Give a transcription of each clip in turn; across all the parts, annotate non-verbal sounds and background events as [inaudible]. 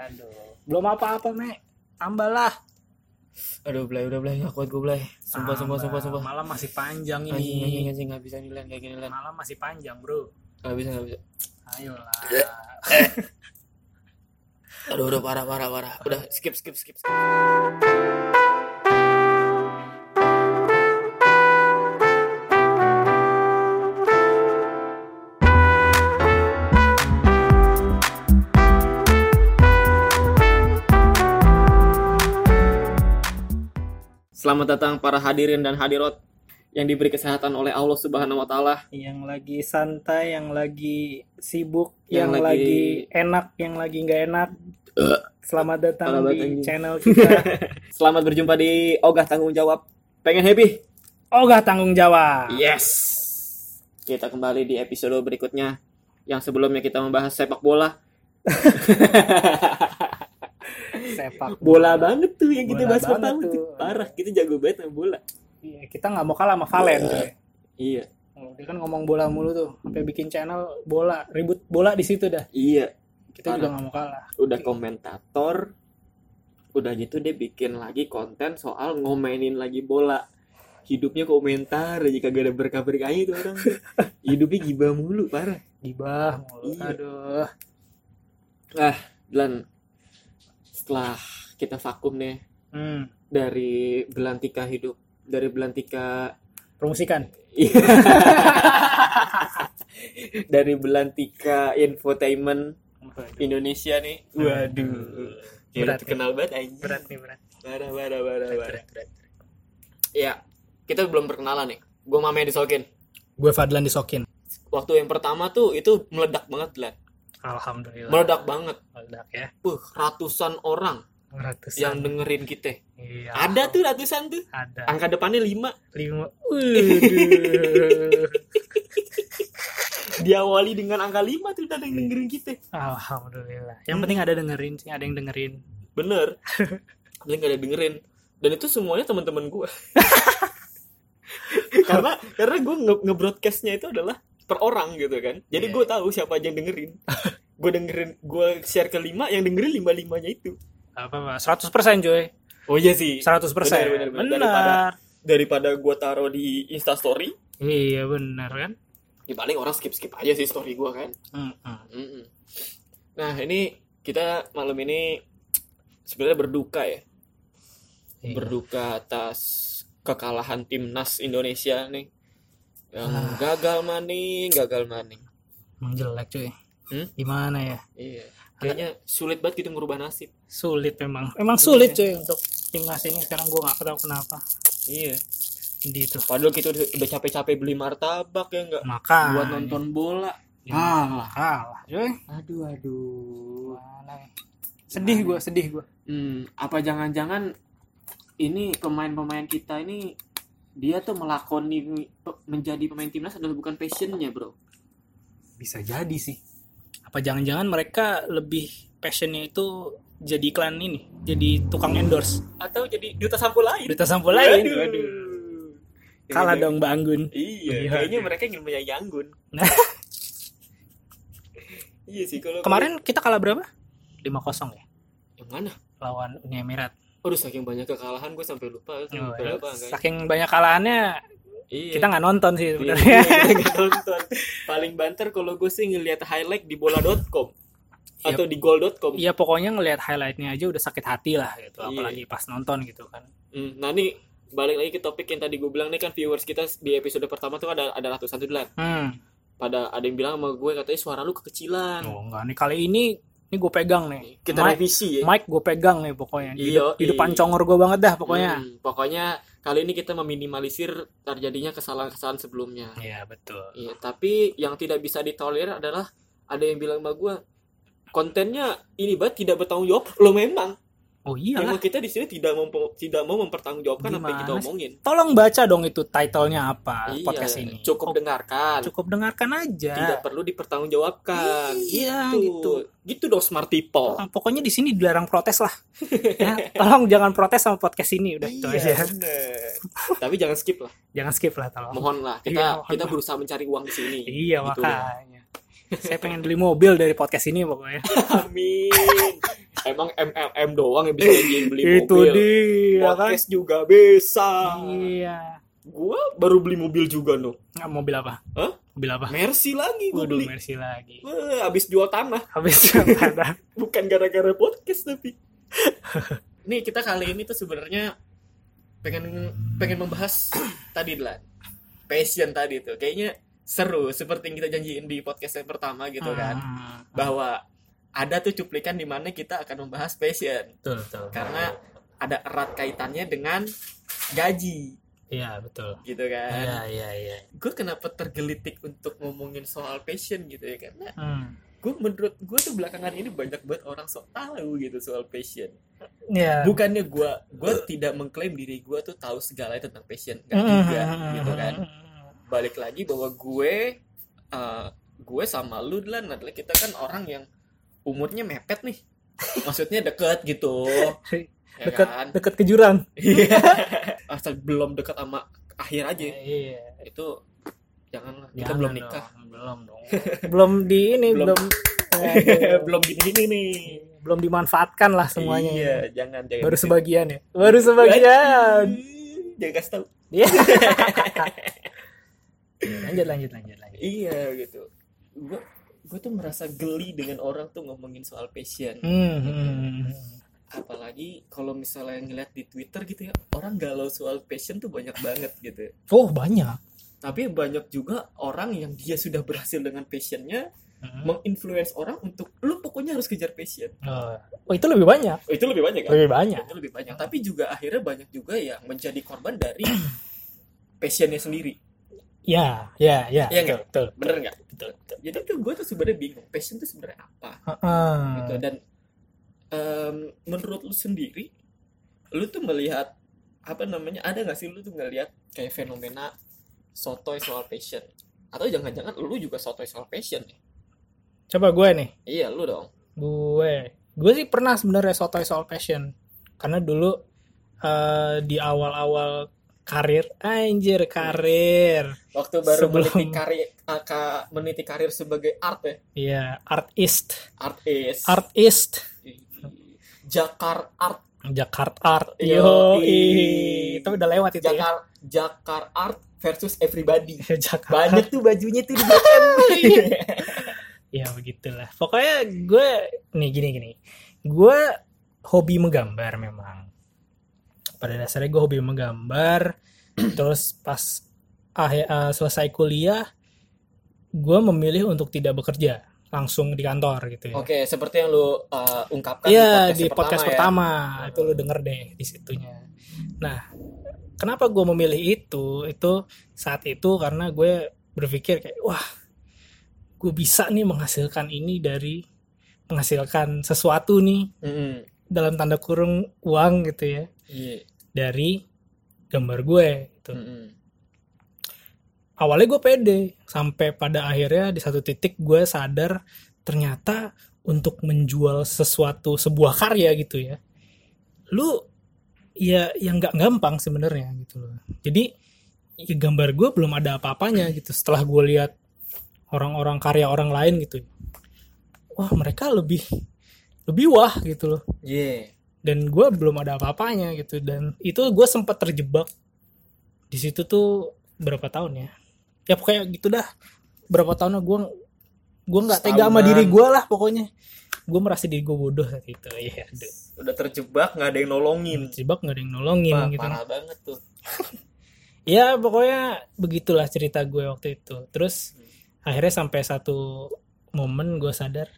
Aduh, belum apa-apa, Me. Tambahlah. Aduh, Blay, udah Blay, gak kuat gue Blay. Sumpah, sumpah, sumpah, sumpah. Malam masih panjang Anjing, anjing, ini. anjing, gak bisa nih, Len, kayak gini, Len. Malam masih panjang, Bro. Gak bisa, gak bisa. Ayolah. [laughs] Aduh, udah parah, parah, parah. Udah, skip, skip, skip, skip. Selamat datang para hadirin dan hadirat yang diberi kesehatan oleh Allah Subhanahu wa taala. yang lagi santai, yang lagi sibuk, Yang yang, lagi- lagi... enak, yang lagi nggak enak. Selamat datang Selamat di channel [laughs] kita. Selamat berjumpa di Ogah Tanggung Jawab. Pengen happy? Ogah tanggung jawab. Yes. Kita kembali di episode berikutnya yang sebelumnya kita membahas sepak bola. [laughs] Sepak [laughs] Bola banget tuh yang kita Bola bahas pertama tuh. tuh. Parah, kita jago banget main bola. Iya, kita nggak mau kalah sama Valen. coy. Iya, Oh, Dia kan ngomong bola mulu tuh, sampai bikin channel bola, ribut bola di situ dah. iya. Kita Parah. juga nggak mau kalah. Udah komentator. Udah gitu dia bikin lagi konten soal ngomenin lagi bola. Hidupnya komentar aja kagak ada berkah-berkahnya itu orang. tuh. [laughs] Hidupnya gibah mulu, parah. Gibah mulu. Iya. Aduh. Dan setelah kita vakum nih Hmm. dari belantika hidup, dari belantika Promosikan. Iya. [laughs] dari belantika infotainment Indonesia nih. Waduh. Kayak Berat terkenal banget anjing. Berat nih, berat. Parah, parah, parah, parah. berat, berat. Ya, kita belum perkenalan nih. Gue mamanya disokin. Gue Fadlan disokin. Waktu yang pertama tuh itu meledak banget lah. Alhamdulillah. Meledak banget. Meledak ya. Puh, ratusan orang Ratusan. yang dengerin kita. Iya. Ada tuh ratusan tuh. Ada. Angka depannya 5. Lima. Waduh. [laughs] Diawali dengan angka 5 tuh udah ada yang dengerin kita. Alhamdulillah. Yang penting ada dengerin sih, ada yang dengerin. Bener. [laughs] Gak ada dengerin. Dan itu semuanya teman-teman gue. [laughs] karena karena gue nge nge-broadcastnya itu adalah per orang gitu kan. Jadi Iya. gue tahu siapa aja yang dengerin. [laughs] gue dengerin, gue share ke lima, yang dengerin lima limanya itu. Apa apa? 100% coy. Oh iya sih. 100%. Benar, benar. Daripada- Daripada gue taruh di Instastory, Iya benar kan? ya paling orang skip skip aja sih story gue kan. Mm-mm. Mm-mm. Nah ini kita malam ini sebenarnya berduka ya. Iya. berduka atas kekalahan timnas Indonesia nih yang Ah. gagal maning, gagal maning. Emang jelek cuy. Hmm? Gimana ya? Iya, kayaknya sulit banget gitu merubah nasib. Sulit memang. Emang sulit cuy untuk timnas ini sekarang gue nggak tahu kenapa. Iya, Di itu. padahal kita udah, capek-capek beli martabak ya enggak Maka buat nonton bola. Ah, kalah cuy. Aduh, aduh. Mana ya? Sedih gue, sedih gue. Hmm, apa jangan-jangan ini pemain-pemain kita ini dia tuh melakoni menjadi pemain timnas adalah bukan passionnya bro Bisa jadi sih. Apa jangan-jangan mereka lebih passionnya itu jadi iklan ini, jadi tukang endorse. atau jadi duta sampul lain Berita sampul lain. Aduh. Waduh. Kalah dong Mbak Anggun. Iya, Iya, kayaknya iya. mereka ingin punya Yanggun. [laughs] iya sih kalau Kemarin kita kalah berapa? 5-0 ya yang mana? lawan Uni Emirat. Aduh saking banyak kekalahan gue sampai lupa Oh, oh, ya. berapa angkanya. Saking banyak kalahannya Iya. kita nggak nonton sih Iya, sebenarnya. iya, [laughs] nggak nonton. Paling banter kalau gue sih ngelihat highlight di bola.com Iya. atau di goal.com. Iya pokoknya ngelihat highlightnya aja udah sakit hati lah gitu, Iya. apalagi pas nonton gitu kan. Hmm, nah nih balik lagi ke topik yang tadi gue bilang nih kan viewers kita di episode pertama tuh ada ada ratusan tuh. Hmm. Pada ada yang bilang sama gue katanya suara lu kekecilan. Oh enggak nih kali ini ini gue pegang nih. Kita Mic, revisi ya. mic gue pegang nih pokoknya. Di, Iya, di depan iya. congor gue banget dah pokoknya. Hmm, pokoknya kali ini kita meminimalisir terjadinya kesalahan-kesalahan sebelumnya. Iya betul. Iya, tapi yang tidak bisa ditolerir adalah ada yang bilang sama gue kontennya ini banget tidak bertanggung jawab. Lo memang, Oh iyalah. memang kita di sini tidak mau tidak mau mempertanggungjawabkan apa yang kita Gimana omongin. Tolong baca dong itu titlenya apa Iya, podcast ini. cukup Oh, dengarkan. cukup dengarkan aja. Tidak perlu dipertanggungjawabkan. Iya, gitu. gitu. Gitu dong smart people. Nah, pokoknya di sini dilarang protes lah. [laughs] ya, tolong jangan protes sama podcast ini udah itu aja. Iya, bener. Tapi jangan skip lah. Jangan skip lah tolong. Mohon lah. Kita Iya, mohon kita lah. berusaha mencari uang di sini. Iya Gitu makanya. Saya pengen beli mobil dari podcast ini pokoknya. [laughs] Amin. Emang MLM doang yang bisa beli Itu mobil. dia kan. Podcast juga bisa. Iya. Gua baru beli mobil juga no. Nggak, mobil apa? Hah? Mobil apa? Mercy lagi gua Waduh, beli. Mercy lagi. Wah, abis jual tanah. Habis ada. [laughs] Bukan gara-gara podcast tapi. [laughs] Nih kita kali ini tuh sebenarnya pengen pengen membahas tadi lah passion tadi tuh kayaknya seru seperti yang kita janjiin di podcast yang pertama gitu kan. Hmm, bahwa ada tuh cuplikan di mana kita akan membahas passion. Betul, betul. karena ada erat kaitannya dengan gaji. Iya, betul. gitu kan. Iya, iya, iya. gue kenapa tergelitik untuk ngomongin soal passion gitu ya? Karena Hmm. gue menurut gue tuh belakangan ini banyak banget orang sok tahu gitu soal passion. Iya. bukannya gue gue tidak mengklaim diri gue tuh tahu segala tentang passion. Hmm, Nggak juga gitu kan balik lagi bahwa gue eh, gue sama lu lah adalah kita kan orang yang umurnya mepet nih maksudnya deket gitu [laughs] ya Dekat kan dekat ke jurang. Iya. [laughs] asal belum dekat sama akhir aja Iya. itu janganlah kita Jangan belum dong, nikah Belum dong. belum di ini Belum. belum Aduh. [laughs] belum gini-gini nih belum dimanfaatkan lah semuanya. iya jangan jangan Baru sebagian ya. Baru sebagian. jangan kasih tahu Iya. Lanjut lanjut lanjut lanjut. iya gitu gue gue tuh merasa geli dengan orang tuh ngomongin soal passion Hmm, hmm, hmm. apalagi kalau misalnya ngeliat di Twitter gitu ya orang galau soal passion tuh banyak banget gitu Oh banyak. tapi banyak juga orang yang dia sudah berhasil dengan passionnya Hmm. menginfluence orang untuk lu pokoknya harus kejar passion Oh, oh, itu lebih banyak. oh, itu lebih banyak kan Lebih banyak. itu lebih banyak tapi juga akhirnya banyak juga yang menjadi korban dari [clears throat] passionnya sendiri Ya, ya, ya. Iya betul, nggak? betul, bener nggak betul, betul. jadi tuh gue tuh sebenarnya bingung passion tuh sebenarnya apa Heeh. gitu dan em, menurut lu sendiri lu tuh melihat apa namanya ada nggak sih lu tuh ngelihat kayak fenomena sotoy soal passion atau jangan-jangan lu juga sotoy soal passion nih Coba gue nih. iya lu dong Gue, gue sih pernah sebenarnya sotoy soal passion. Karena dulu eh, di awal-awal karir, anjir karir. waktu baru Sebelum- meniti karir aka meniti karir sebagai art ya Iya, artist, artis artist, Jakar art Jakarta Art. Yo, tapi udah lewat itu ya. Jakar Jakar art versus everybody [laughs] Jakarta. banyak tuh bajunya tuh di BM [laughs] ya begitulah. Pokoknya gue nih gini gini. Gue hobi menggambar memang. Pada dasarnya gue hobi menggambar. Terus pas akhir eh, selesai kuliah, gue memilih untuk tidak bekerja langsung di kantor gitu ya. Oke, seperti yang lu uh, ungkapkan Iya di di podcast, podcast pertama, pertama, itu lu denger deh di situnya. Nah, kenapa gue memilih itu? Itu saat itu karena gue berpikir kayak wah, gue bisa nih menghasilkan ini dari menghasilkan sesuatu nih ya. Mm-mm. dalam tanda kurung uang gitu ya Iya. Dari gambar gue. Gitu. Mm-mm. Awalnya gue pede sampai pada akhirnya di satu titik gue sadar ternyata untuk menjual sesuatu sebuah karya gitu ya lu ya yang nggak gampang sebenarnya gitu loh jadi ya gambar gue belum ada apa-apanya gitu setelah gue lihat orang-orang karya orang lain gitu wah mereka lebih lebih wah gitu loh Iya. Dan gue belum ada apa-apanya gitu. Dan itu gue sempat terjebak di situ tuh berapa tahun ya? Ya pokoknya gitu dah. Berapa tahun gue gue nggak tega sama diri gue lah pokoknya. Gue merasa diri gue bodoh saat itu ya aduh. Udah terjebak nggak ada yang nolongin. terjebak nggak ada yang nolongin Wah, gitu. parah banget tuh. [laughs] ya pokoknya begitulah cerita gue waktu itu. Terus akhirnya sampai satu momen gue sadar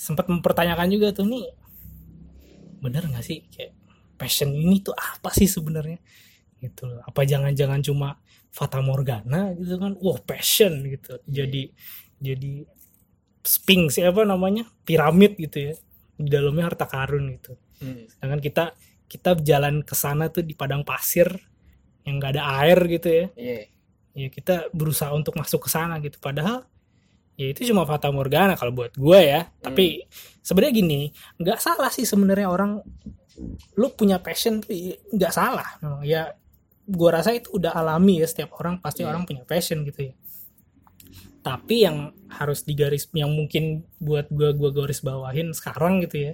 sempat mempertanyakan juga tuh nih bener nggak sih? Kayak passion ini tuh apa sih sebenarnya? Gitu loh. Apa jangan-jangan cuma fata morgana gitu kan? Wah passion gitu. Jadi jadi sphinx apa namanya? Piramid gitu ya. Di dalamnya harta karun gitu. Hmm. sedangkan kita kita jalan ke sana tuh di padang pasir yang nggak ada air gitu ya. Iya. ya kita berusaha untuk masuk ke sana gitu. Padahal ya itu cuma fata morgana kalau buat gue ya. Tapi sebenarnya gini nggak salah sih sebenarnya orang lu punya passion nggak salah. Memang ya gue rasa itu udah alami ya setiap orang pasti Iya. orang punya passion gitu ya. Tapi yang harus digaris yang mungkin buat gua gua garis bawahin sekarang gitu ya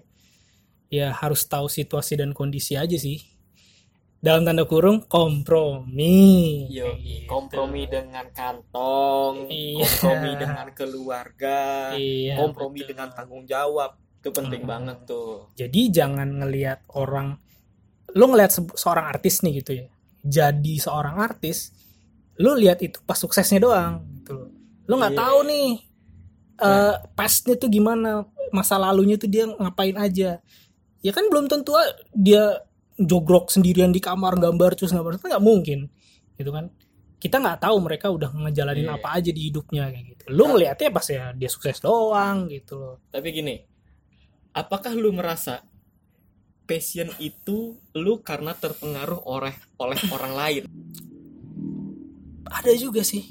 ya harus tahu situasi dan kondisi aja sih dalam tanda kurung kompromi Yo, gitu. kompromi dengan kantong, Iya. kompromi dengan keluarga, Iya, kompromi betul. dengan tanggung jawab. Itu penting Mm. banget tuh. jadi jangan ngelihat orang lu ngelihat se- seorang artis nih gitu ya jadi seorang artis lu lihat itu pas suksesnya doang gitu lu nggak Iya. tahu nih eh pastnya tuh gimana masa lalunya tuh dia ngapain aja ya kan belum tentu a- dia jogrok sendirian di kamar gambar terus gambar itu nggak mungkin gitu kan kita nggak tahu mereka udah ngejalanin Iya. apa aja di hidupnya kayak gitu lu ngelihatnya pas ya dia sukses doang gitu loh Tapi gini, apakah lu merasa passion itu lu karena terpengaruh oleh oleh orang lain? ada juga sih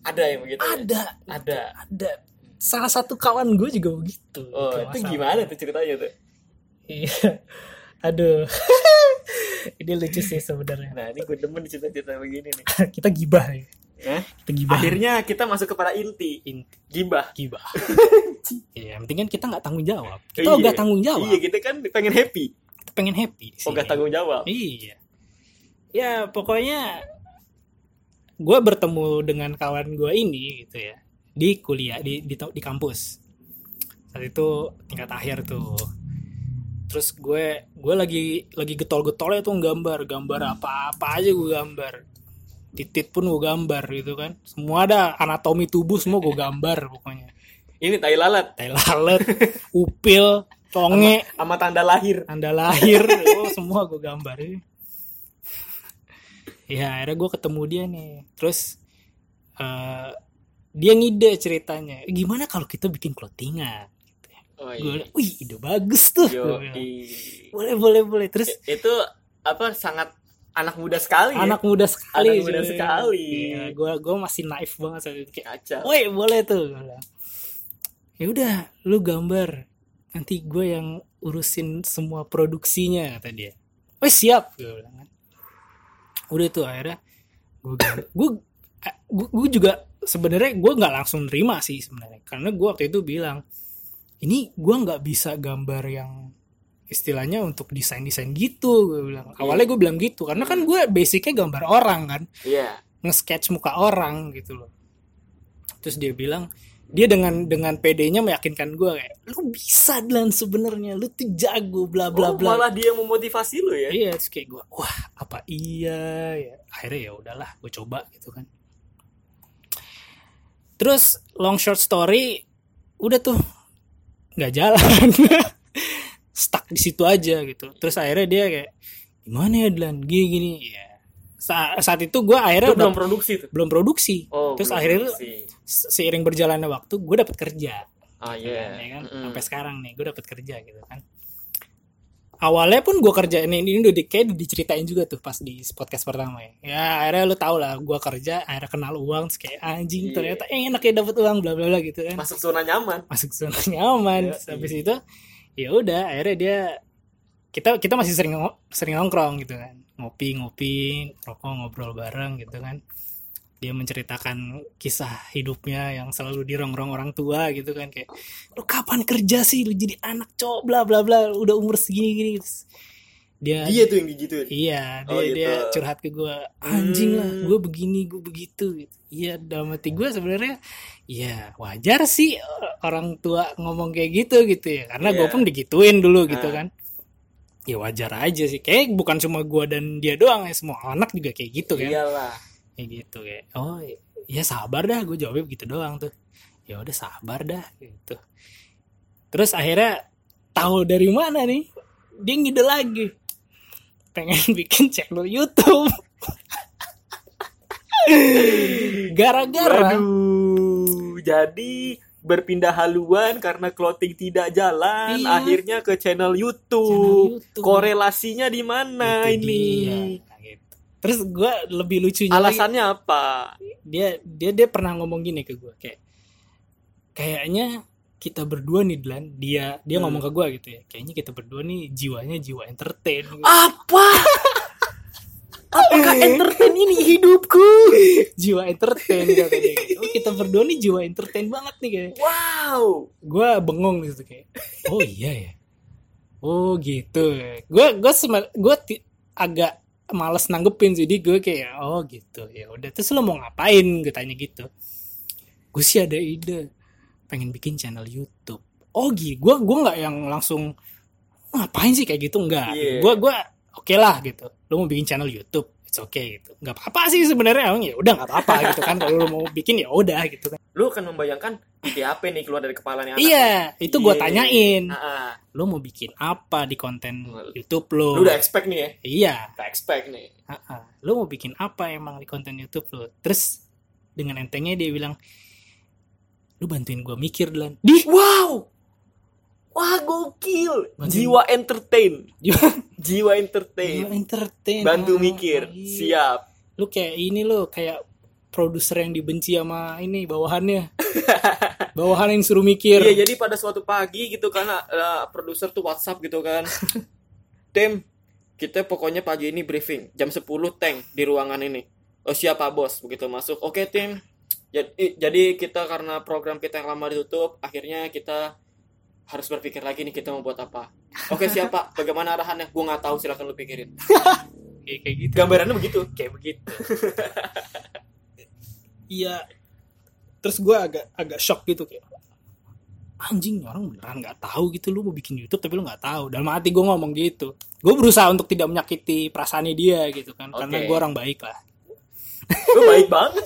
Ada yang begitu? ya? ada Ada. ada salah satu kawan gue juga begitu Oh, itu gimana tuh ceritanya tuh? iya [laughs] aduh [laughs] ini lucu sih sebenarnya. Nah, ini gue demen cerita-cerita begini nih. [laughs] kita gibah nih Hah? kita gibah. Akhirnya kita masuk kepada inti, inti. Gibah. gibah. [laughs] Iya, yang penting kan kita nggak tanggung jawab. Kita Iya. nggak tanggung jawab. Iya, kita kan pengen happy. kita pengen happy di Oh, gak tanggung jawab. iya. Ya pokoknya gue bertemu dengan kawan gue ini gitu ya. Di kuliah di di, di kampus. Saat itu tingkat akhir tuh terus gue gue lagi lagi getol-getolnya tuh gambar gambar apa-apa aja gue gambar. Titit pun gue gambar gitu kan. Semua ada anatomi tubuh semua gue gambar pokoknya. [laughs] Ini tai lalat. Tai lalat upil tonge. Sama tanda lahir. anda lahir oh semua gue gambar. [laughs] Ya akhirnya gue ketemu dia nih. Terus eh, dia ngide ceritanya. Gimana kalau kita bikin clothingan Oh, gue iya. wih ide bagus tuh. Yo, Gua bilang. i- boleh boleh boleh. Terus itu apa sangat anak muda sekali anak muda sekali Anak muda sekali. Iya, gue gue masih naif banget saat itu ya kayak kacau. Woi boleh tuh. Ya udah lu gambar. Nanti gue yang urusin semua produksinya kata dia. Oh siap. Gue bilang kan. Udah tuh akhirnya gue gue gue juga sebenarnya gue nggak langsung terima sih sebenarnya. Karena gue waktu itu bilang ini gue nggak bisa gambar yang istilahnya untuk desain desain gitu gue bilang awalnya gue bilang gitu karena kan gue basicnya gambar orang kan iya nge-sketch muka orang gitu loh. Terus dia bilang dia dengan dengan PD-nya meyakinkan gue kayak lu bisa dan sebenarnya lu tuh jago bla bla Oh, bla. malah dia yang memotivasi lu ya Iya, terus kayak gue, wah apa iya ya. Akhirnya ya udahlah, gue coba gitu kan. Terus long short story udah tuh nggak jalan. [laughs] Stuck di situ aja gitu. Terus akhirnya dia kayak gimana ya Dilan gini gini ya. Sa- saat itu gue akhirnya itu belum produksi tuh belum produksi. oh Terus belum akhirnya produksi. se- seiring berjalannya waktu gue dapet kerja ah kan, ya kan? Mm-mm. sampai sekarang nih gue dapet kerja gitu kan awalnya pun gue kerja ini ini udah di, kayak diceritain juga tuh pas di podcast pertama ya. Ya akhirnya lu tau lah gue kerja akhirnya kenal uang kayak anjing Iya. ternyata eh, enak ya dapet uang bla bla bla gitu kan. Masuk zona nyaman. Masuk zona nyaman. Iya, Terus habis itu ya udah akhirnya dia kita kita masih sering sering nongkrong gitu kan. Ngopi ngopi rokok ngobrol bareng gitu kan dia menceritakan kisah hidupnya yang selalu dirongrong orang tua gitu kan kayak lu kapan kerja sih lu jadi anak cowok bla bla bla udah umur segini gini dia dia tuh yang digituin Iya, dia Oh, gitu. dia curhat ke gue, anjing lah, Hmm. gue begini, gue begitu. Gitu. Iya, dalam hati gue sebenarnya, ya wajar sih orang tua ngomong kayak gitu gitu ya, karena gue Iya. pun digituin dulu gitu Ah. kan. Ya wajar aja sih, kayak bukan cuma gue dan dia doang ya, semua anak juga kayak gitu kan. iyalah Kayak gitu kayak, oh ya sabar dah, gue jawabnya begitu doang tuh. Ya udah sabar dah gitu. Terus akhirnya tahu dari mana nih? Dia ngide lagi. Pengen [laughs] bikin channel YouTube. [laughs] Gara-gara Waduh, jadi berpindah haluan karena clothing tidak jalan, Iya. akhirnya ke channel YouTube. Channel YouTube. Korelasinya di mana ini? dia. Gitu. Terus gue lebih lucunya lagi, Alasannya apa? dia dia dia pernah ngomong gini ke gue kayak kayaknya kita berdua nih Dlan dia dia Hmm. ngomong ke gue gitu ya kayaknya kita berdua nih jiwanya jiwa entertain gitu. Apa? [laughs] apakah entertain ini hidupku [laughs] jiwa entertain katanya gitu. oh kita berdua nih jiwa entertain banget nih kayak Wow. gue bengong gitu kayak oh iya ya oh gitu gue gue gue agak males nanggepin jadi gue kayak oh gitu. Ya udah terus lo mau ngapain? Gue tanya gitu. Gue sih ada ide pengen bikin channel YouTube. Oh gitu gue gue nggak yang langsung ngapain sih? Kayak gitu nggak. Iya. gue gue oke lah gitu. Lo mau bikin channel YouTube it's okay gitu nggak apa-apa sih sebenarnya emang ya udah nggak apa-apa [laughs] gitu kan kalau lo mau bikin ya udah gitu kan Lu akan membayangkan ide apa nih keluar dari kepalanya anak? iya itu gue Iya. tanyain ah. lo mau bikin apa di konten Lu- YouTube lo? Lu udah expect nih ya? Iya. Udah expect nih. ha-ha. Lo mau bikin apa emang di konten YouTube lo? Terus dengan entengnya dia bilang, lu bantuin gue mikir Lan. Di Wow. Wah gokil. Bantuin. Jiwa entertain. [laughs] Jiwa, entertain. jiwa entertain. Bantu Ah, mikir. iya. Siap. Lu kayak ini lo kayak produser yang dibenci sama ini bawahannya. [laughs] Bawahan yang suruh mikir. Iya, jadi pada suatu pagi gitu kan eh, produser tuh WhatsApp gitu kan. [laughs] Tim, kita pokoknya pagi ini briefing jam 10 tank di ruangan ini. Oh siapa bos? Begitu masuk. Oke tim. Jadi, jadi kita karena program kita yang lama ditutup, akhirnya kita harus berpikir lagi nih kita mau buat apa. Oke [laughs] siapa? Bagaimana arahannya? Gue nggak tahu. Silakan lu pikirin. [laughs] kayak kayak gitu. Gambarannya begitu. kayak begitu. [laughs] Iya. Terus gue agak agak shock gitu kayak anjing orang beneran nggak tahu gitu lu mau bikin YouTube tapi lu nggak tahu dalam hati gue ngomong gitu gue berusaha untuk tidak menyakiti perasaannya dia gitu kan karena Oke. gue orang baik lah Lu baik banget.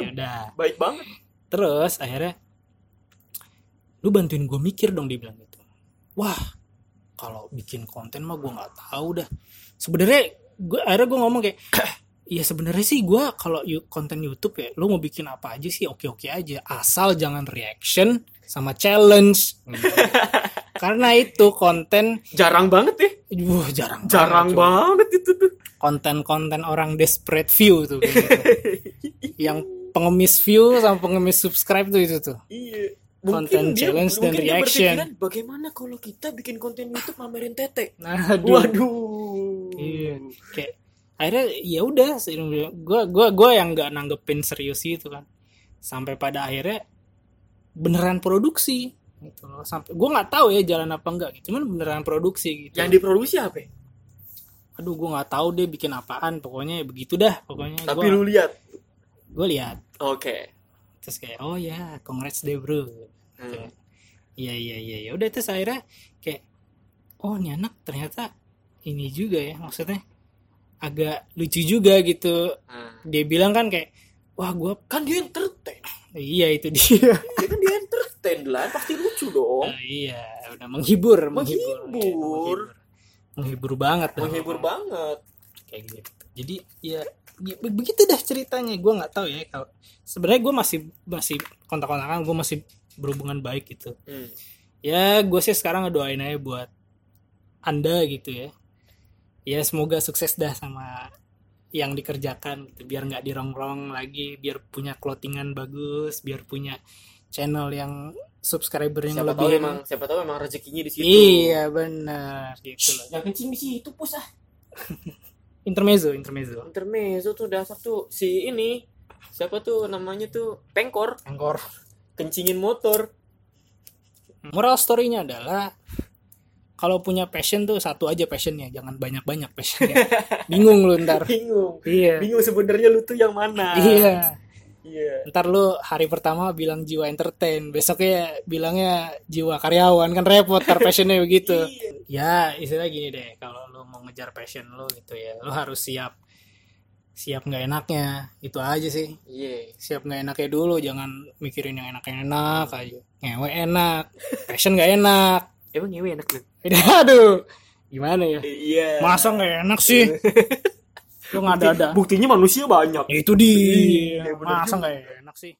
ya udah baik banget. terus akhirnya lu bantuin gue mikir dong dia bilang gitu wah kalau bikin konten mah gue nggak tahu dah sebenarnya gue akhirnya gue ngomong kayak Iya [clears throat] sebenarnya sih gue kalau konten YouTube ya, lu mau bikin apa aja sih oke-oke aja, asal jangan reaction sama challenge. [laughs] Karena itu konten, Jarang banget ya. wah jarang, Jarang banget, banget itu tuh. konten-konten orang desperate view tuh, gitu. [laughs] yang pengemis view sama pengemis subscribe tuh itu tuh. Iya. Konten challenge dan mungkin dia reaction. berpikiran, Bagaimana kalau kita bikin konten YouTube pamerin tete? Nah, aduh. Waduh. Iya, kayak akhirnya ya udah gue gua gua yang nggak nanggepin serius itu kan sampai pada akhirnya beneran produksi gitu loh sampai gue nggak tahu ya jalan apa enggak gitu cuman beneran produksi gitu Yang diproduksi apa? ya? aduh gue nggak tahu deh bikin apaan pokoknya begitu dah pokoknya Tapi gue lu lihat. gue lihat Oke. terus kayak oh ya congrats deh bro Hmm. Iya iya iya ya udah terus akhirnya kayak oh ini anak ternyata ini juga ya maksudnya agak lucu juga gitu Nah, dia bilang kan kayak wah gue Kan dia entertain. iya itu dia Dia kan dia entertain lah, pasti lucu dong. Oh, iya udah menghibur menghibur Menghibur. Iya, menghibur, menghibur banget. Menghibur banget. kayak gitu jadi ya, ya be- begitu dah ceritanya gue nggak tahu ya kalau sebenarnya gue masih masih kontak-kontakan gue masih berhubungan baik gitu. Hmm. ya gue sih sekarang ngedoain aja buat anda gitu ya. Ya semoga sukses dah sama yang dikerjakan gitu. Biar nggak dirongrong lagi biar punya clothingan bagus biar punya channel yang subscribernya Siapa tahu lebih emang siapa tahu emang rezekinya di situ. iya benar gitu loh. Yang kencing di situ pus ah. [laughs] intermezzo intermezzo. Intermezzo tuh dasar tuh si ini siapa tuh namanya tuh? Pengkor. Angkor kencingin motor. moral story-nya adalah kalau punya passion tuh satu aja passionnya jangan banyak banyak passionnya [laughs] bingung lu ntar Bingung. iya Bingung sebenarnya lu tuh yang mana. iya Iya. ntar lu hari pertama bilang jiwa entertain besoknya bilangnya jiwa karyawan kan repot ntar passionnya begitu Iya. ya istilah gini deh kalau lu mau ngejar passion lu gitu ya lu harus siap siap nggak enaknya. Itu aja sih. Iya. siap nggak enaknya dulu jangan mikirin yang enak enak aja. Ngewe enak passion nggak enak. Emang ngewe enak lu? [laughs] aduh gimana ya? Iya. masa nggak enak sih? [laughs] Lu nggak ada ada Buktinya manusia banyak. Ya, itu dia. Iya, bener masa nggak enak sih?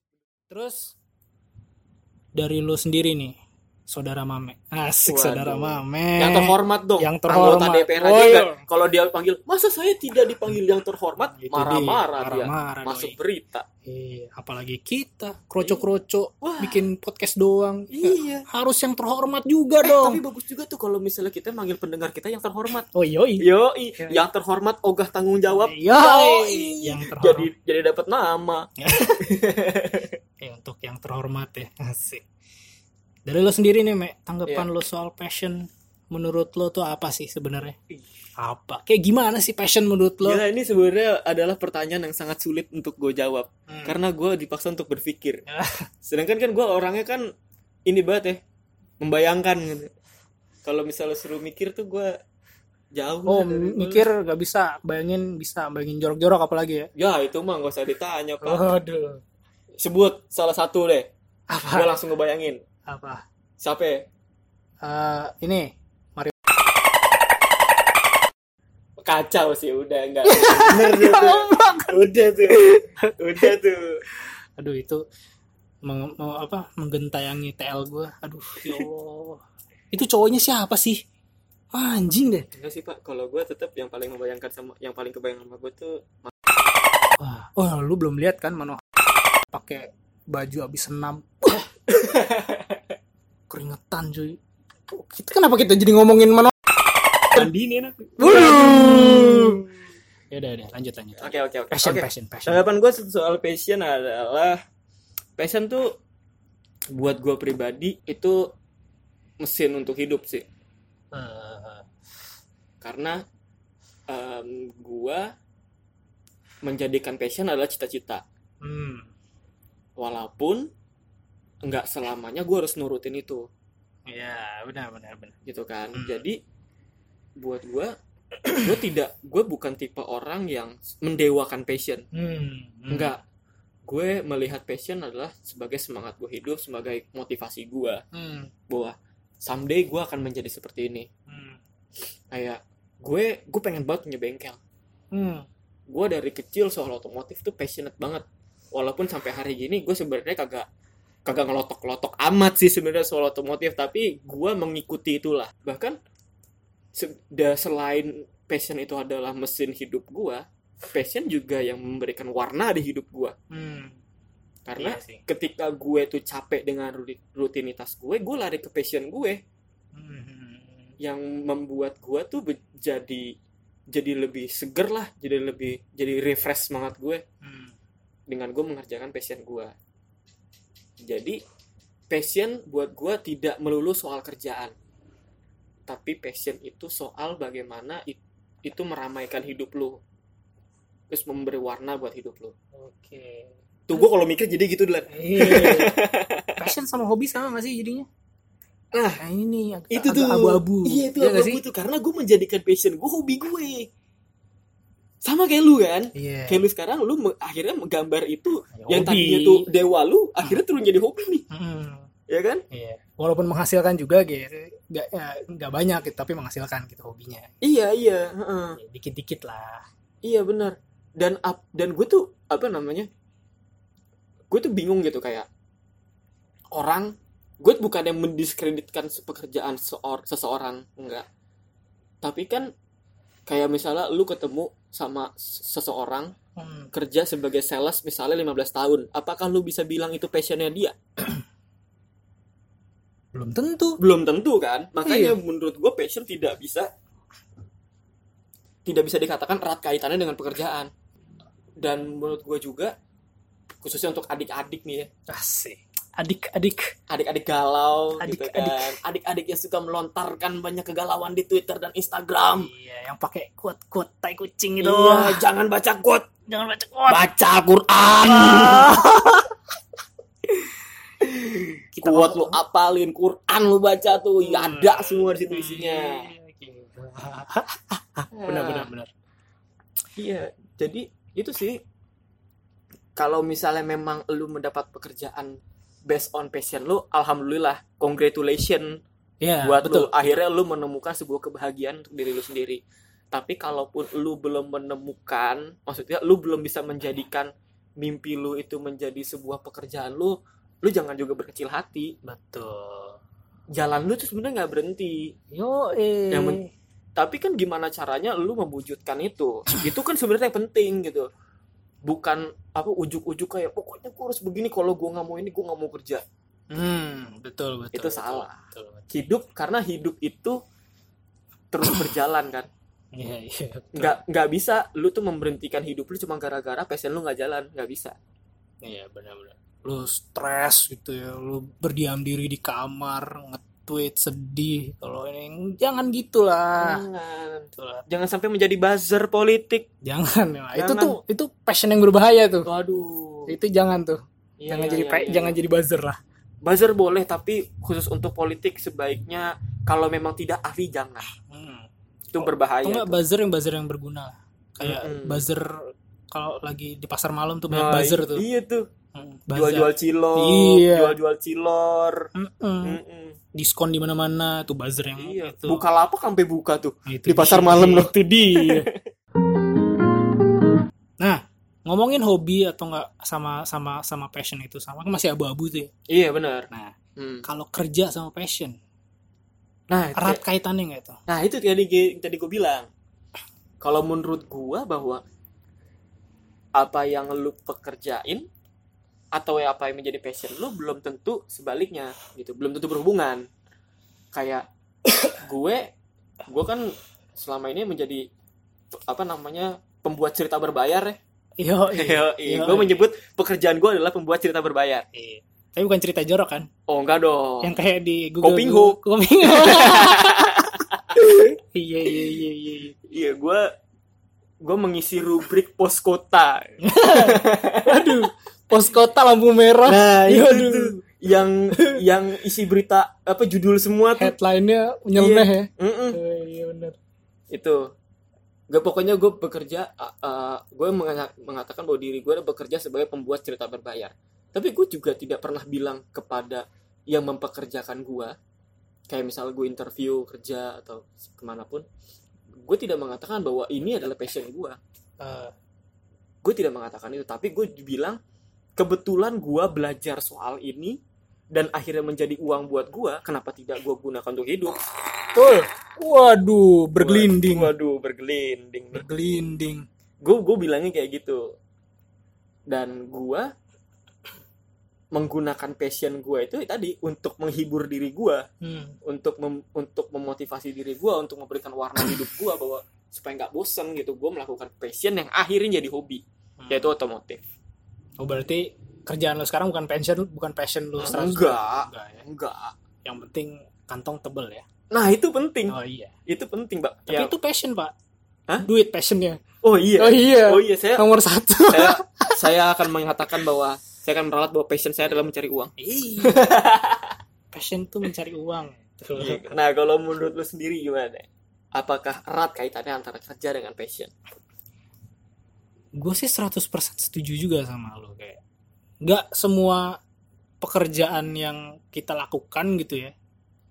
Terus dari lu sendiri nih saudara Mame. Asik Waduh. saudara Mame. yang terhormat dong Yang anggota terhormat. DPR Oh, aja iya. kalau dia panggil masa saya tidak dipanggil yang terhormat Gitu marah-marah dia, marah-marah masuk doi. berita Iya, apalagi kita kroco-kroco Wah. bikin podcast doang. iya Harus yang terhormat juga Eh, dong. tapi bagus juga tuh kalau misalnya kita manggil pendengar kita yang terhormat Oh yoi. Yoi, Yoi. yang terhormat ogah tanggung jawab. Yoi. Yang terhormat. Jadi jadi dapat nama. [laughs] Eh, untuk yang terhormat ya. Asik. Dari lo sendiri nih, Mek, tanggapan lo soal passion menurut lo tuh apa sih sebenarnya? Apa? Kayak gimana sih passion menurut lo? Gila, ini sebenarnya adalah pertanyaan yang sangat sulit untuk gue jawab Hmm. karena gue dipaksa untuk berpikir. Ya. [laughs] Sedangkan kan gue orangnya kan ini banget ya, membayangkan gitu. Kalau misalnya suruh mikir tuh gue jauh. Oh, dari- mikir gak bisa, bayangin bisa, bayangin jorok-jorok apalagi ya. Ya itu mah gak usah ditanya pak. Waduh. Sebut salah satu deh. Apa? Gue langsung ngebayangin. Apa? Siapa? ya? Eh, ini Kacau sih udah enggak. [laughs] Bener tuh. Udah tuh. Udah tuh. aduh itu meng- mau apa menggentayangi TL gue aduh ya [laughs] Allah itu cowoknya siapa sih anjing deh Enggak sih pak, kalau gue tetap yang paling membayangkan sama yang paling kebayang sama gue tuh Wah, oh lu belum lihat kan Mano pakai baju abis senam [laughs] keringetan cuy kita kenapa kita jadi ngomongin Mano mandi nih enak. ya udah udah lanjut lanjut Oke oke oke. passion Oke. passion passion Tanggapan gue soal passion adalah passion tuh buat gue pribadi itu mesin untuk hidup sih. Eh, Karena em, gue menjadikan passion adalah cita-cita. hmm Walaupun nggak selamanya gue harus nurutin itu. ya benar benar benar gitu kan Hmm. jadi buat gue [clears throat] gue tidak gue bukan tipe orang yang mendewakan passion hmm, hmm. enggak gue melihat passion adalah sebagai semangat gue hidup sebagai motivasi gue hmm. bahwa someday gue akan menjadi seperti ini Hmm. kayak gue gue pengen banget punya bengkel Hmm. gue dari kecil soal otomotif tuh passionate banget walaupun sampai hari gini gue sebenarnya kagak kagak ngelotok-lotok amat sih sebenarnya soal otomotif tapi gue mengikuti itulah bahkan se- selain passion itu adalah mesin hidup gue passion juga yang memberikan warna di hidup gue Hmm. karena Iya sih. ketika gue tuh capek dengan ruti- rutinitas gue gue lari ke passion gue Hmm. yang membuat gue tuh jadi jadi lebih seger lah jadi lebih jadi refresh semangat gue Hmm. dengan gue mengerjakan passion gue jadi passion buat gue tidak melulu soal kerjaan tapi passion itu soal bagaimana it- itu meramaikan hidup lu terus memberi warna buat hidup lu Oke. tuh gue kalau mikir jadi gitu dulu Iya. [laughs] Passion sama hobi sama gak sih jadinya? Nah, Nah, ini ag- itu agak tuh abu-abu. iya itu Iya abu-abu tuh karena gue menjadikan passion gue hobi gue sama kayak lu kan Iya. kayak lu sekarang lu me- akhirnya menggambar itu Ya, yang tadinya tuh dewa lu akhirnya turun jadi hobi nih Mm, ya kan iya. Walaupun menghasilkan juga gitu. Gak, ya, nggak banyak gitu, tapi menghasilkan gitu hobinya. iya iya heeh. Ya, Dikit-dikit lah. iya benar dan ap- dan gue tuh apa namanya gue tuh bingung gitu kayak orang gue bukan yang mendiskreditkan pekerjaan seor seseorang enggak tapi kan kayak misalnya lu ketemu sama seseorang Hmm. kerja sebagai sales misalnya 15 tahun apakah lu bisa bilang itu passionnya dia [clears throat] Belum tentu. belum tentu kan makanya Iya. menurut gue passion tidak bisa tidak bisa dikatakan erat kaitannya dengan pekerjaan dan menurut gue juga khususnya untuk adik-adik nih ya Asik. Adik-adik. adik-adik galau gitu Adik-adik. kan adik-adik yang suka melontarkan banyak kegalauan di Twitter dan Instagram Iya, yang pakai quote-quote tai kucing itu. iya jangan baca quote Jangan baca quote. baca Quran [laughs] Kita quote lu apalin Quran lu baca tuh ya ada semua di situ isinya [laughs] benar benar benar. Iya, jadi itu sih kalau misalnya memang lu mendapat pekerjaan based on passion lu, alhamdulillah, congratulations Iya, buat betul. lu. Akhirnya lu menemukan sebuah kebahagiaan untuk diri lu sendiri. Tapi kalaupun lu belum menemukan, maksudnya lu belum bisa menjadikan mimpi lu itu menjadi sebuah pekerjaan lu, lu jangan juga berkecil hati. Betul. jalan lu tuh sebenarnya nggak berhenti yo eh Yang men- tapi kan gimana caranya lu mewujudkan itu itu kan sebenarnya yang penting gitu bukan apa ujuk-ujuk kayak pokoknya gue harus begini kalau gue nggak mau ini gue nggak mau kerja hmm, betul betul Itu betul, salah. betul, betul. hidup karena hidup itu terus [coughs] berjalan kan iya iya betul. nggak nggak bisa lu tuh memberhentikan hidup lu cuma gara-gara passion lu nggak jalan nggak bisa iya benar-benar lu stres gitu ya lu berdiam diri di kamar nge-tweet sedih kalau ini jangan gitulah jangan Itulah. jangan sampai menjadi buzzer politik jangan ya. itu Jangan. tuh itu passion yang berbahaya tuh waduh itu jangan tuh Iya, jangan iya, jadi iya, pe- iya. jangan jadi buzzer lah buzzer boleh tapi khusus untuk politik sebaiknya kalau memang tidak ahli jangan hmm. itu berbahaya enggak buzzer yang buzzer yang berguna kayak Mm-mm. buzzer kalau lagi di pasar malam tuh banyak Nah, buzzer tuh iya tuh Hmm. Jual-jual cilok Iya. jual-jual cilor Mm-mm. Mm-mm. diskon di mana-mana tuh buzzer yang iya itu buka lapak sampai buka tuh Nah, itu di pasar dia. malam loh. itu dia [laughs] nah ngomongin hobi atau enggak sama sama sama passion itu sama kan masih abu-abu tuh ya iya benar nah Hmm. kalau kerja sama passion nah itu- erat kaitannya nggak tuh nah itu tadi tadi gue bilang kalau menurut gua bahwa apa yang lu pekerjain atau apa yang menjadi passion lu belum tentu sebaliknya gitu belum tentu berhubungan kayak [coughs] gue gue kan selama ini menjadi apa namanya pembuat cerita berbayar ya Yo, Iya, Iya, gue iya. menyebut pekerjaan gue adalah pembuat cerita berbayar. Iya. Tapi bukan cerita jorok kan? Oh enggak dong. Yang kayak di Google. Koping hook. Koping hook. [laughs] Iya iya iya iya. iya. Iya, gue gue mengisi rubrik pos kota. [laughs] Aduh, pos kota lampu merah. Nah, [laughs] itu tuh yang yang isi berita apa judul semua tuh. Headline-nya nyeleneh ya. Mm-mm. Oh, iya benar. Itu. Gak pokoknya gue bekerja, uh, uh, gue mengata- mengatakan bahwa diri gue bekerja sebagai pembuat cerita berbayar. Tapi gue juga tidak pernah bilang kepada yang mempekerjakan gue, kayak misalnya gue interview kerja atau ke mana pun, gue tidak mengatakan bahwa ini adalah passion gue. Eh, gue tidak mengatakan itu tapi gue bilang kebetulan gue belajar soal ini dan akhirnya menjadi uang buat gue kenapa tidak gue gunakan untuk hidup Betul. Waduh, bergelinding. waduh bergelinding Bergelinding. gue gue bilangnya kayak gitu dan gue menggunakan passion gue itu tadi untuk menghibur diri gue Hmm. untuk mem- untuk memotivasi diri gue untuk memberikan warna [coughs] hidup gue bahwa supaya nggak bosen gitu gue melakukan passion yang akhirnya jadi hobi Hmm. yaitu otomotif Oh, berarti kerjaan lo sekarang bukan passion bukan passion lo 100%. Enggak. Enggak ya. enggak Yang penting kantong tebel ya. Nah itu penting, Oh iya. itu penting mbak. Tapi Ya. itu passion, Pak. Hah? Duit passionnya. Oh iya, Oh iya. oh iya saya Nomor satu. [laughs] saya [laughs] saya akan mengatakan bahwa saya akan meralat bahwa passion saya adalah mencari uang. Iya. [laughs] Passion tuh mencari uang. Tuh. Nah kalau menurut lu sendiri gimana? Apakah erat kaitannya antara kerja dengan passion? Gue sih 100% setuju juga sama lo kayak. Nggak semua pekerjaan yang kita lakukan gitu ya.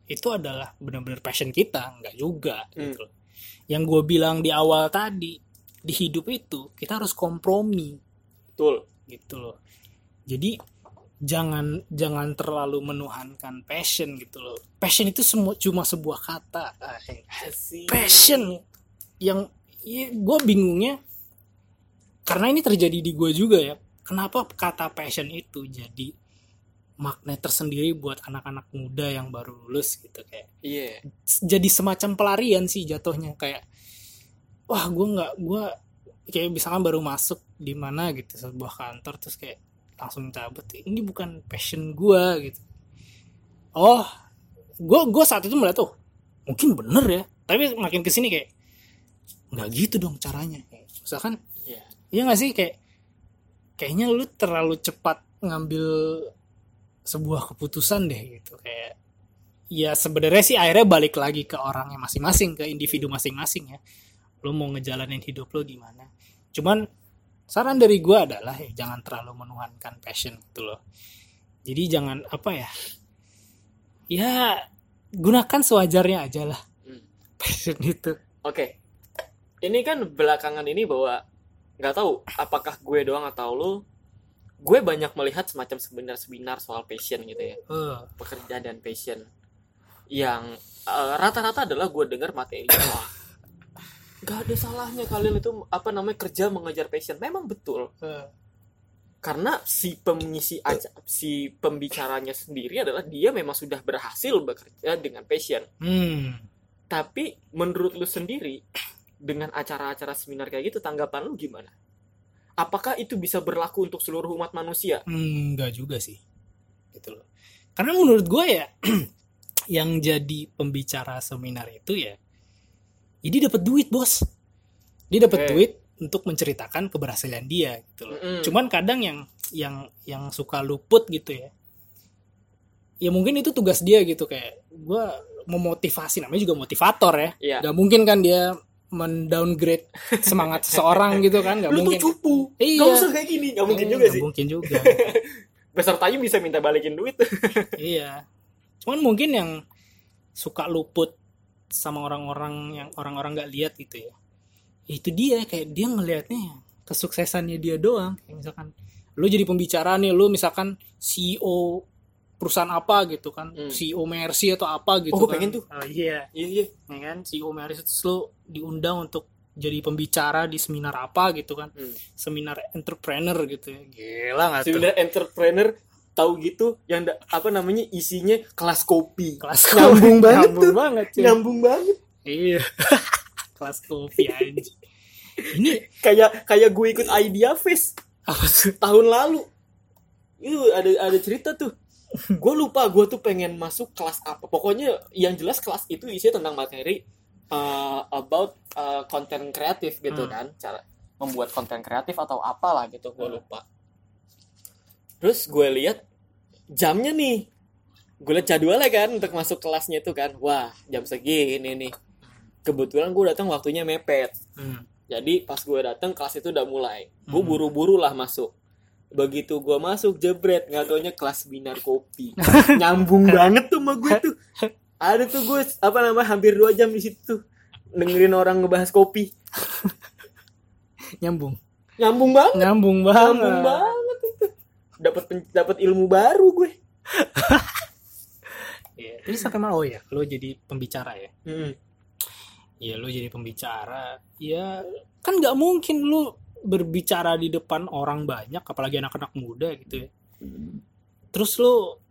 Itu adalah benar-benar passion kita, nggak juga Hmm. gitu. Yang gue bilang di awal tadi, di hidup itu kita harus kompromi Betul. gitu loh. Jadi jangan jangan terlalu menuhankan passion gitu loh. Passion itu semua cuma sebuah kata. Passion yang gue bingungnya karena ini terjadi di gue juga ya. Kenapa kata passion itu jadi magnet tersendiri buat anak-anak muda yang baru lulus gitu kayak Iya. jadi semacam pelarian sih jatuhnya kayak wah gue nggak gue kayak misalkan baru masuk di mana gitu sebuah kantor terus kayak langsung cabut ini bukan passion gue gitu oh gue gue saat itu melihat tuh mungkin bener ya tapi makin ke sini kayak nggak gitu dong caranya misalkan Iya. nggak sih kayak kayaknya lu terlalu cepat ngambil sebuah keputusan deh gitu kayak ya sebenarnya sih akhirnya balik lagi ke orangnya masing-masing ke individu masing-masing ya lo mau ngejalanin hidup lo gimana cuman saran dari gue adalah ya, jangan terlalu menuhankan passion gitu loh jadi jangan apa ya ya gunakan sewajarnya aja lah Hmm. [laughs] passion itu Oke. Ini kan belakangan ini bahwa nggak tahu apakah gue doang atau lu. Gue banyak melihat semacam seminar-seminar soal passion gitu ya. Eh, pekerjaan dan passion. Yang eh, rata-rata adalah gue dengar materi [coughs] wah gak ada salahnya kalian itu apa namanya kerja mengejar passion. Memang betul. Karena si pengisi aja si pembicaranya sendiri adalah dia memang sudah berhasil bekerja dengan passion. Hmm. tapi menurut lu sendiri dengan acara-acara seminar kayak gitu tanggapan lu gimana apakah itu bisa berlaku untuk seluruh umat manusia Hmm, enggak juga sih. Gitu loh. Karena menurut gue ya [clears throat] yang jadi pembicara seminar itu ya ya dia dapat duit, Bos. Dia dapat Oke. duit untuk menceritakan keberhasilan dia gitu loh. Mm-mm. Cuman kadang yang yang yang suka luput gitu ya. Ya mungkin itu tugas dia gitu kayak gua memotivasi namanya juga motivator ya. Iya. Gak mungkin kan dia mendowngrade semangat seseorang gitu kan, gak lu mungkin. tuh cupu Iya. gak usah kayak gini gak mungkin juga nggak sih Mungkin juga. [laughs] pesertanya bisa minta balikin duit [laughs] iya. Cuman mungkin yang suka luput sama orang-orang yang orang-orang nggak lihat gitu ya. Itu dia kayak dia ngelihatnya kesuksesannya dia doang. Kayak misalkan lu jadi pembicara nih, lu misalkan CEO perusahaan apa gitu kan, Hmm. CEO Mercy atau apa gitu Oh, kan. pengen tuh. Oh, iya, iya iya ya kan CEO Mercy terus lu diundang untuk jadi pembicara di seminar apa gitu kan. Hmm. Seminar entrepreneur gitu ya. Gila nggak tuh? seminar entrepreneur tahu gitu yang da- apa namanya isinya kelas kopi Kelas [laughs] Nyambung banget Nyambung tuh. banget. cuy. nyambung banget Iya. [laughs] Kelas kopi aja. Ini kayak kayak gue ikut Idea Fest apa tahun lalu itu ada ada cerita tuh gue lupa gue tuh pengen masuk kelas apa pokoknya yang jelas kelas itu isinya tentang materi uh, about uh, konten kreatif gitu Hmm. kan cara membuat konten kreatif atau apalah gitu gue lupa terus gue lihat jamnya nih gue lihat jadwalnya kan untuk masuk kelasnya itu kan wah jam segini nih kebetulan gue datang waktunya mepet Hmm. jadi pas gue datang kelas itu udah mulai. Gue Hmm. buru-buru lah masuk. Begitu gue masuk jebret nggak taunya kelas binar kopi. [laughs] Nyambung banget tuh sama gue tuh. Ada tuh gue apa namanya hampir dua jam di situ dengerin orang ngebahas kopi. Nyambung. Nyambung banget. Nyambung banget. Nyambung banget itu. Dapat dapat ilmu baru gue. [laughs] Iya. Jadi sampai mana? Oh ya, lo jadi pembicara ya. Hmm. Iya, lo jadi pembicara. Ya kan nggak mungkin lo berbicara di depan orang banyak, apalagi anak-anak muda gitu ya. Terus lo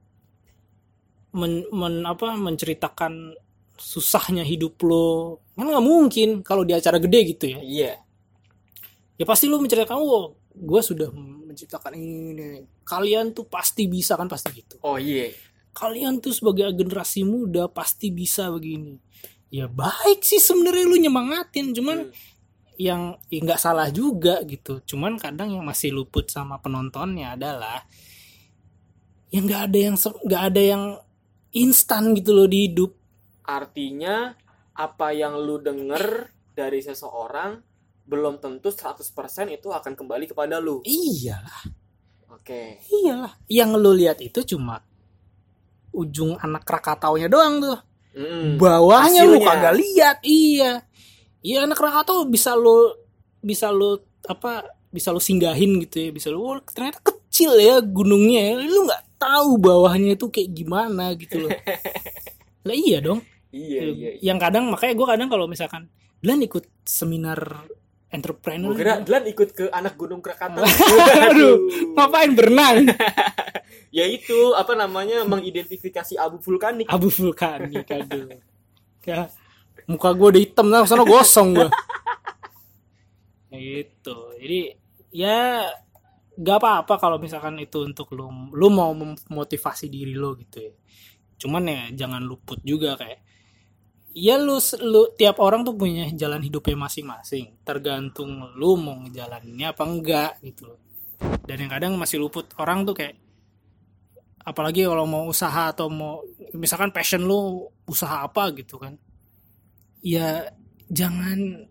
men, men- apa menceritakan susahnya hidup lo kan nggak mungkin kalau di acara gede gitu ya Iya. ya pasti lu menceritakan oh gue sudah menciptakan ini kalian tuh pasti bisa kan pasti gitu Oh iya. kalian tuh sebagai generasi muda pasti bisa begini ya baik sih sebenarnya lu nyemangatin cuman Hmm. Yang ya nggak salah juga gitu cuman kadang yang masih luput sama penontonnya adalah yang nggak ada yang nggak ada yang instan gitu loh di hidup Artinya apa yang lu denger dari seseorang belum tentu 100% itu akan kembali kepada lu. iya Oke. iyalah yang lu lihat itu cuma ujung anak Krakataunya doang tuh Mm. bawahnya lu Hasilnya. kagak lihat iya iya anak Krakatau bisa lu bisa lu apa bisa lu singgahin gitu ya bisa lu oh, ternyata kecil ya gunungnya ya. lu nggak tahu bawahnya itu kayak gimana gitu loh [laughs] lah iya dong Iya, iya, iya. yang kadang makanya gue kadang kalau misalkan Dilan ikut seminar entrepreneur Gue kira Dilan ikut ke anak gunung Krakatau. [laughs] Aduh, ngapain berenang [laughs] ya itu apa namanya mengidentifikasi abu vulkanik. abu vulkanik aduh ya muka gue udah hitam nah sana gosong gue gitu. Jadi ya gak apa-apa kalau misalkan itu untuk lu lu mau memotivasi diri lo gitu ya. Cuman ya jangan luput juga kayak ya lu, lu tiap orang tuh punya jalan hidupnya masing-masing. Tergantung lu mau ngejalaninnya apa enggak gitu dan yang kadang masih luput orang tuh kayak apalagi kalau mau usaha atau mau misalkan passion lu usaha apa gitu kan ya jangan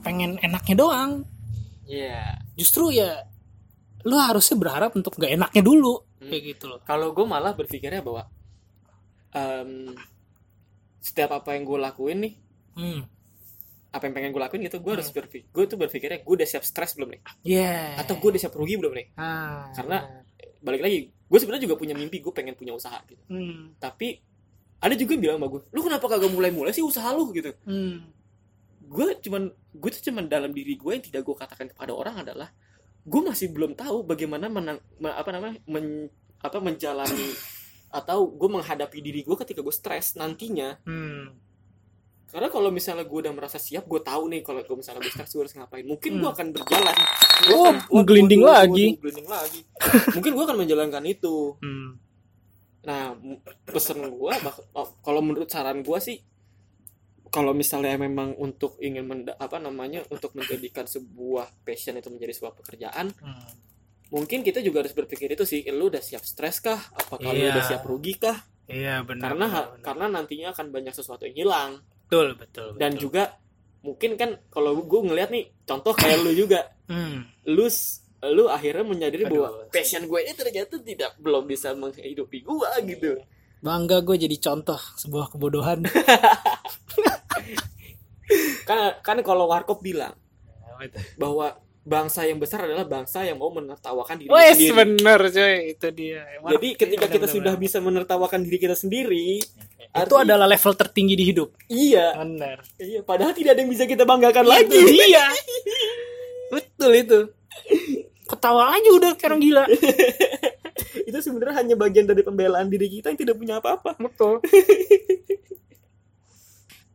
pengen enaknya doang Iya. justru ya lu harusnya berharap untuk gak enaknya dulu Hmm. kayak gitu loh Kalau gue malah berpikirnya bahwa em, setiap apa yang gue lakuin nih, hmm. apa yang pengen gue lakuin gitu, gue harus berpikir, gue tuh berpikirnya gue udah siap stres belum nih, yeah atau gue udah siap rugi belum nih. ah, Karena- Balik lagi, gue sebenarnya juga punya mimpi, gue pengen punya usaha gitu. hmm. Tapi ada juga yang bilang sama gue lu kenapa kagak mulai-mulai sih usaha lu gitu Hmm. gue cuman gue tuh cuman dalam diri gue yang tidak gue katakan kepada orang adalah gue masih belum tahu bagaimana menang, me- apa namanya men- apa menjalani [coughs] atau gue menghadapi diri gue ketika gue stres nantinya Hmm. karena kalau misalnya gue udah merasa siap gue tahu nih kalau gue misalnya gue stres gue harus ngapain mungkin gue Hmm. akan berjalan Gua Oh, akan- gua- ngegelinding gua- gua- lagi. gua ngegelinding lagi mungkin gue akan menjalankan itu Hmm. Nah, pesen gua bak- oh, kalau menurut saran gua sih kalau misalnya memang untuk ingin menda- apa namanya untuk menjadikan sebuah passion itu menjadi sebuah pekerjaan, Hmm. mungkin kita juga harus berpikir itu sih, lu udah siap stres kah? Apakah lu Iya. udah siap rugi kah? Iya benar. Karena benar, benar. karena nantinya akan banyak sesuatu yang hilang betul betul. dan betul. juga mungkin kan kalau gua ngelihat nih contoh kayak lu juga, Hmm. lu lu akhirnya menyadari Aduh. bahwa passion gue ini ternyata tidak belum bisa menghidupi gua gitu. Bangga gue jadi contoh sebuah kebodohan. [laughs] Kan kan kalau Warkop bilang bahwa bangsa yang besar adalah bangsa yang mau menertawakan diri Wes sendiri. bener coy itu dia. Jadi ketika kita sudah bisa menertawakan diri kita sendiri, itu arti- adalah level tertinggi di hidup. iya, Benar. iya. Padahal tidak ada yang bisa kita banggakan lagi. Iya. [laughs] Betul itu. Ketawa aja udah kayak orang gila. [laughs] Itu sebenarnya hanya bagian dari pembelaan diri kita yang tidak punya apa-apa. Betul. [laughs]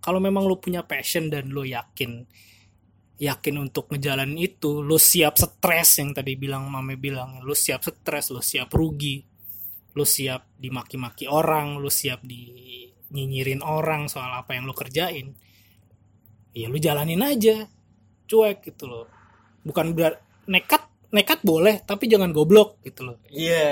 Kalau memang lu punya passion dan lu yakin yakin untuk ngejalanin itu, lu siap stres yang tadi bilang Mame bilang, lu siap stres, lu siap rugi, lu siap dimaki-maki orang, lu siap di nyinyirin orang soal apa yang lu kerjain. Ya lu jalanin aja. Cuek gitu loh. Bukan berat nekat nekat boleh tapi jangan goblok gitu loh. Iya,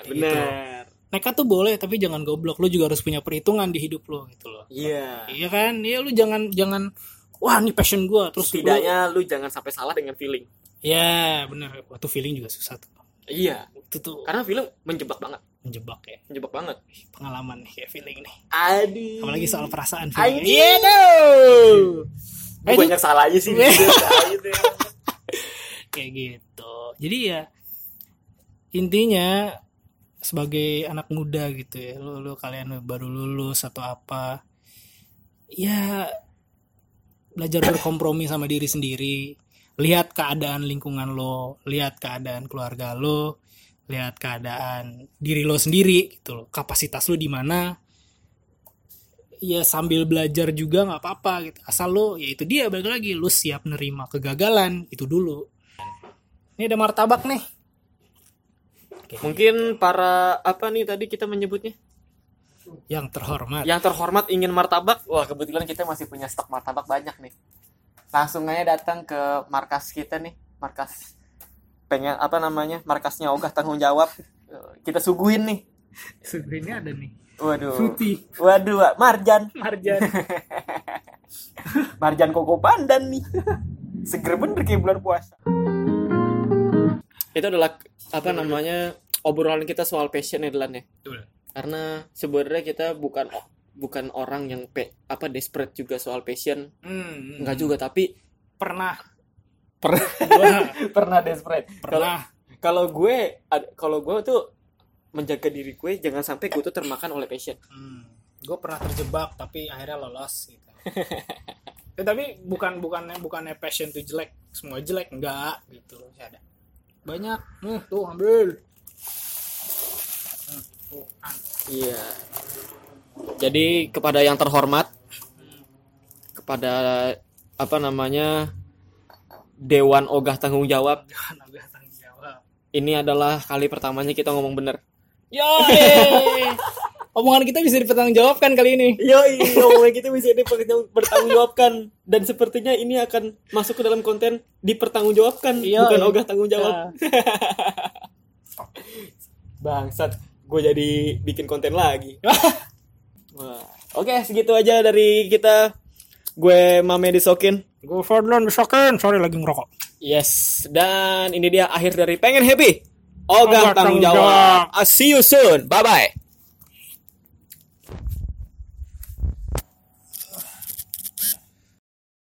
Kayak benar. Nekat tuh boleh tapi jangan goblok. Lu juga harus punya perhitungan di hidup lo gitu loh. Iya. Iya kan? Iya lu jangan jangan wah ini passion gua terus lu- Setidaknya lu jangan sampai salah dengan feeling. ya bener waktu feeling juga susah tuh. Iya, Itu tuh karena feeling menjebak banget, menjebak ya menjebak banget. pengalaman nih kayak feeling nih. Aduh. Apalagi soal perasaan feeling. Iya dong. Gua Eh, banyak salah aja sih. [laughs] Gitu. Gitu. kayak gitu. Jadi ya intinya sebagai anak muda gitu ya, lu, lu kalian baru lulus atau apa, ya belajar berkompromi sama diri sendiri, lihat keadaan lingkungan lo, lihat keadaan keluarga lo, lihat keadaan diri lo sendiri gitu loh, kapasitas lo di mana. Ya sambil belajar juga nggak apa-apa gitu. Asal lo ya itu dia balik lagi lo siap nerima kegagalan itu dulu. Ini ada martabak nih. Mungkin para apa nih tadi kita menyebutnya? Yang terhormat. Yang terhormat ingin martabak. Wah, kebetulan kita masih punya stok martabak banyak nih. Langsung aja datang ke markas kita nih, markas pengen apa namanya? Markasnya Ogah tanggung jawab. Kita suguhin nih. Sebenarnya ada nih. Waduh. Fruity. Waduh. Marjan. Marjan. [laughs] Marjan koko pandan nih. Seger bener kayak bulan puasa. Itu adalah apa namanya? obrolan kita soal passion ya Delan ya. Betul. Karena sebenarnya kita bukan bukan orang yang pe, apa desperate juga soal passion. Hmm, Enggak juga, tapi pernah. pernah [laughs] pernah desperate. Pernah. kalau gue kalau gue tuh menjaga diri gue jangan sampai gue tuh termakan oleh passion. Hmm, gue pernah terjebak tapi akhirnya lolos gitu. Ya, [laughs] tapi bukan bukan bukannya passion tuh jelek, semua jelek enggak gitu. Ada. Banyak. Nih, tuh ambil. Hmm, kan. Iya. Jadi kepada yang terhormat kepada apa namanya Dewan Ogah Tanggung Jawab [laughs] Jangan agak tanggung jawab. ini adalah kali pertamanya kita ngomong bener. Yo, [laughs] omongan kita bisa dipertanggungjawabkan kali ini. Yo, ngomongnya [laughs] kita bisa dipertanggungjawabkan dan sepertinya ini akan masuk ke dalam konten dipertanggungjawabkan Iya, bukan iya. Ogah Tanggung Jawab. [laughs] Bangsat, gue jadi bikin konten lagi. [laughs] Wah. Oke, segitu aja dari kita. Gue Mame Disokin. Gue Ferdinand misalkan, sorry lagi ngerokok. Yes, dan ini dia akhir dari pengen happy. Ogah tanggung tanggung jawab. I'll see you soon. Bye bye.